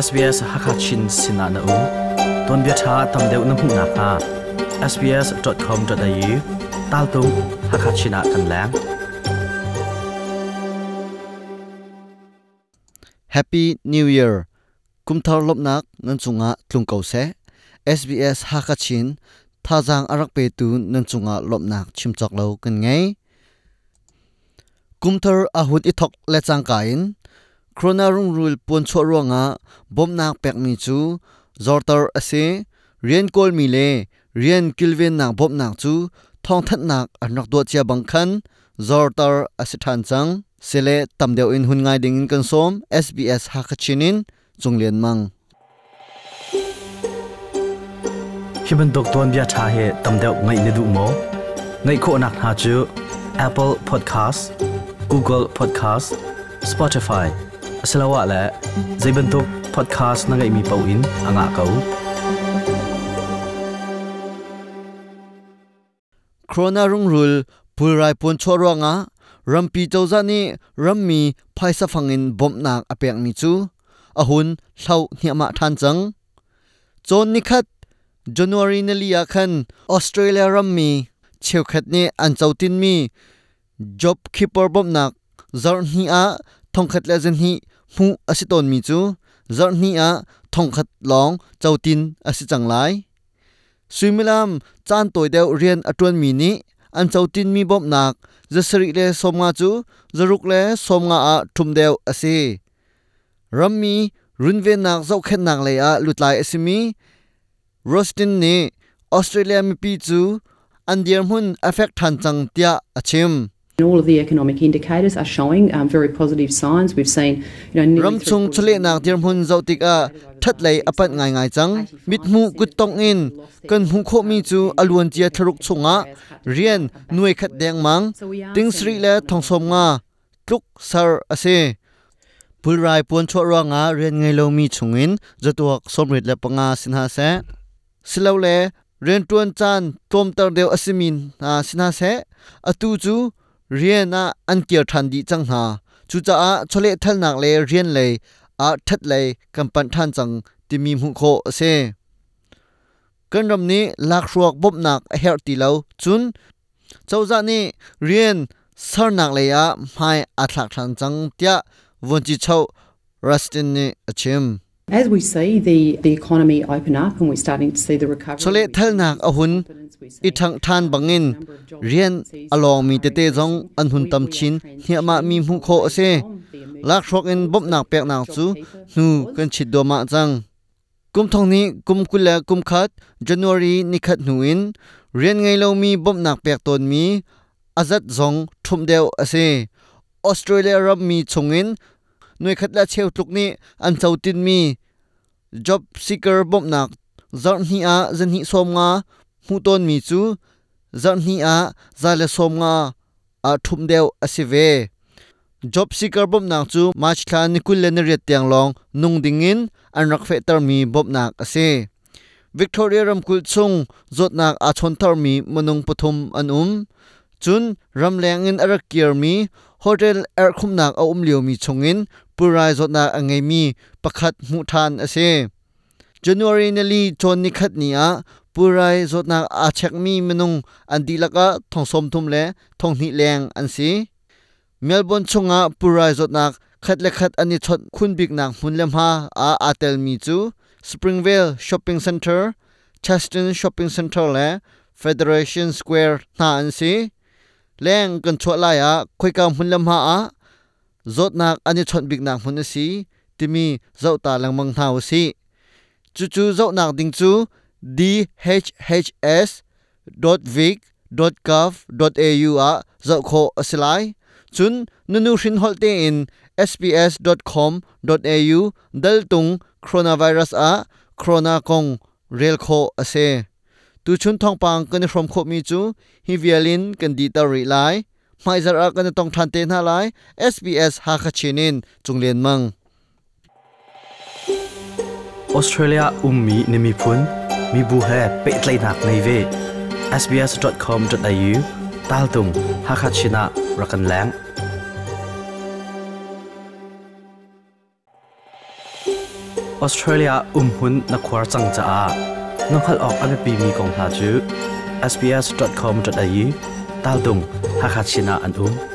SBS Hakachin Sinana U. Ton bia tha tam deuh na hmu kha sbs.com.au tal tu Hakachina kan lang. Happy New Year. Kum thar lop nak nan chunga tlung ko se. SBS Hakachin thajang arak pe tu nan chunga lop nak chim chok lo kan ngai kum thar ahut i thok le chang kain krona rung rul pon cho ronga bom nak pek mi chu zortar ase, rian kol mi le, rian kilven nak bom nak chu, thong that nak anak do chia bang khan zortar ase than chang, sele tamdeu in hun ngai ding in kan som SBS hakachinin chunglen mang. Hiban dok ton bia tha he tam deuh ngai ne du mo, ngai kho nak ha chu, Apple Podcast, Google Podcast, Spotify. Asalawa la zaibantuk podcast na ngai mi pau in anga kau krona rung rul pulrai pon choronga rampi chawza ni rammi phaisa phangin bomnak apek mi chu ahun hlau hniama than chang chon ni khat january na liya khan australia rammi cheu khat ni an chautin mi job keeper bomnak zar hni a thongkhat la zen hi mu asiton mi chu zar hni a thongkhat long chautin asi changlai suimilam chan toy deu rian atun mi ni an chautin mi bom nak zasari le somnga chu zaruk le somnga a thum deu ase rammi runve nak zau khet nak le a lutlai asimi rostin ni australia mi pi chu andiar mun affect than chang tia achim All of the economic indicators are showing um, very positive signs. We've seen, you know, nearly ram chung chale nak dir mun zau tik a that lei apat ngai ngai chang mit mu kut tong in kan hu kho mi chu alun chia tharuk chunga rian nuai khat deng mang ting sri le thong som nga tluk sar ase pulrai pon chho ro nga rian ngai lo mi chungin zatuak somrit le panga sinha se silau le rian tuan chan tom tar deu asimin na sinha se atu chu rian na an kier than di chang ha. Chu cha a chole thal nak le rian le a that le kam pan than chang ti mi mu kho ase kan ram ni lak ruak bop nak a her ti lo chun. Chawza ni rian sar nak le ya mai a thlak than chang tia won chi chau rustin ni achim As we see the, the economy open up and we're starting to see the recovery. chole thal nak a hun i thang than bangin rian along mi te te jong an hun tam chin hiama mi mu kho ase lak rok in bop nak pek nak chu nu kan chit do ma chang kum thong ni kum kula kum khat january ni khat nu in rian ngai lo mi bop nak pek ton mi azat zong thum deu ase australia ram mi chungin noi khat la cheu tuk ni an chautin mi job seeker bop nak zar hi a zan hi som nga mu ton mi chu zar hi a za le som nga a thum deu asive job seeker bop nak chu march thla ni kul le ni riat tiang long nung dingin an rak fe tar mi bop nak ase victoria ramkul chung zot nak a chon tar mi manung pathum an um. Chun ramleng in arak kier mi, hotel er khum nak a um liu mi chungin purai zot nak angai mi, pakhat mu than ase january na li chon ni khat ni a. Purai zot na a chek mi menung an dilaka thongsom thum le, thong ni leng an si. Melbourne chunga purai zot na khat le khat ani chot khun bik nak mun lem ha a atel mi chu. Springvale shopping center chaston shopping center le federation square na an si. Leng kan chot la ya khoi ka mun lem ha a. Zot na ani chot bik nak mun si. Timi zauta lang mang si chu chu zo nak ding chu dhhs.vic.gov.au a à, zo kho asilai chun nunu hrin holte in sbs.com.au dal tung coronavirus a corona kong, rel kho ase tu chun thong pang kan from kho mi chu, hi vialin kan di ta ri lai. Mai zar a kan tong than te na lai sbs ha kha chinin chunglen mang australia ummi nimi phun mi bu he pe tlai nak nei ve sbs.com.au tal tung hakachina rakan lang Australia um hun na khwar chang cha a nokhal ok ame pi mi kong ha chu sbs.com.au tal dung ha khat china an um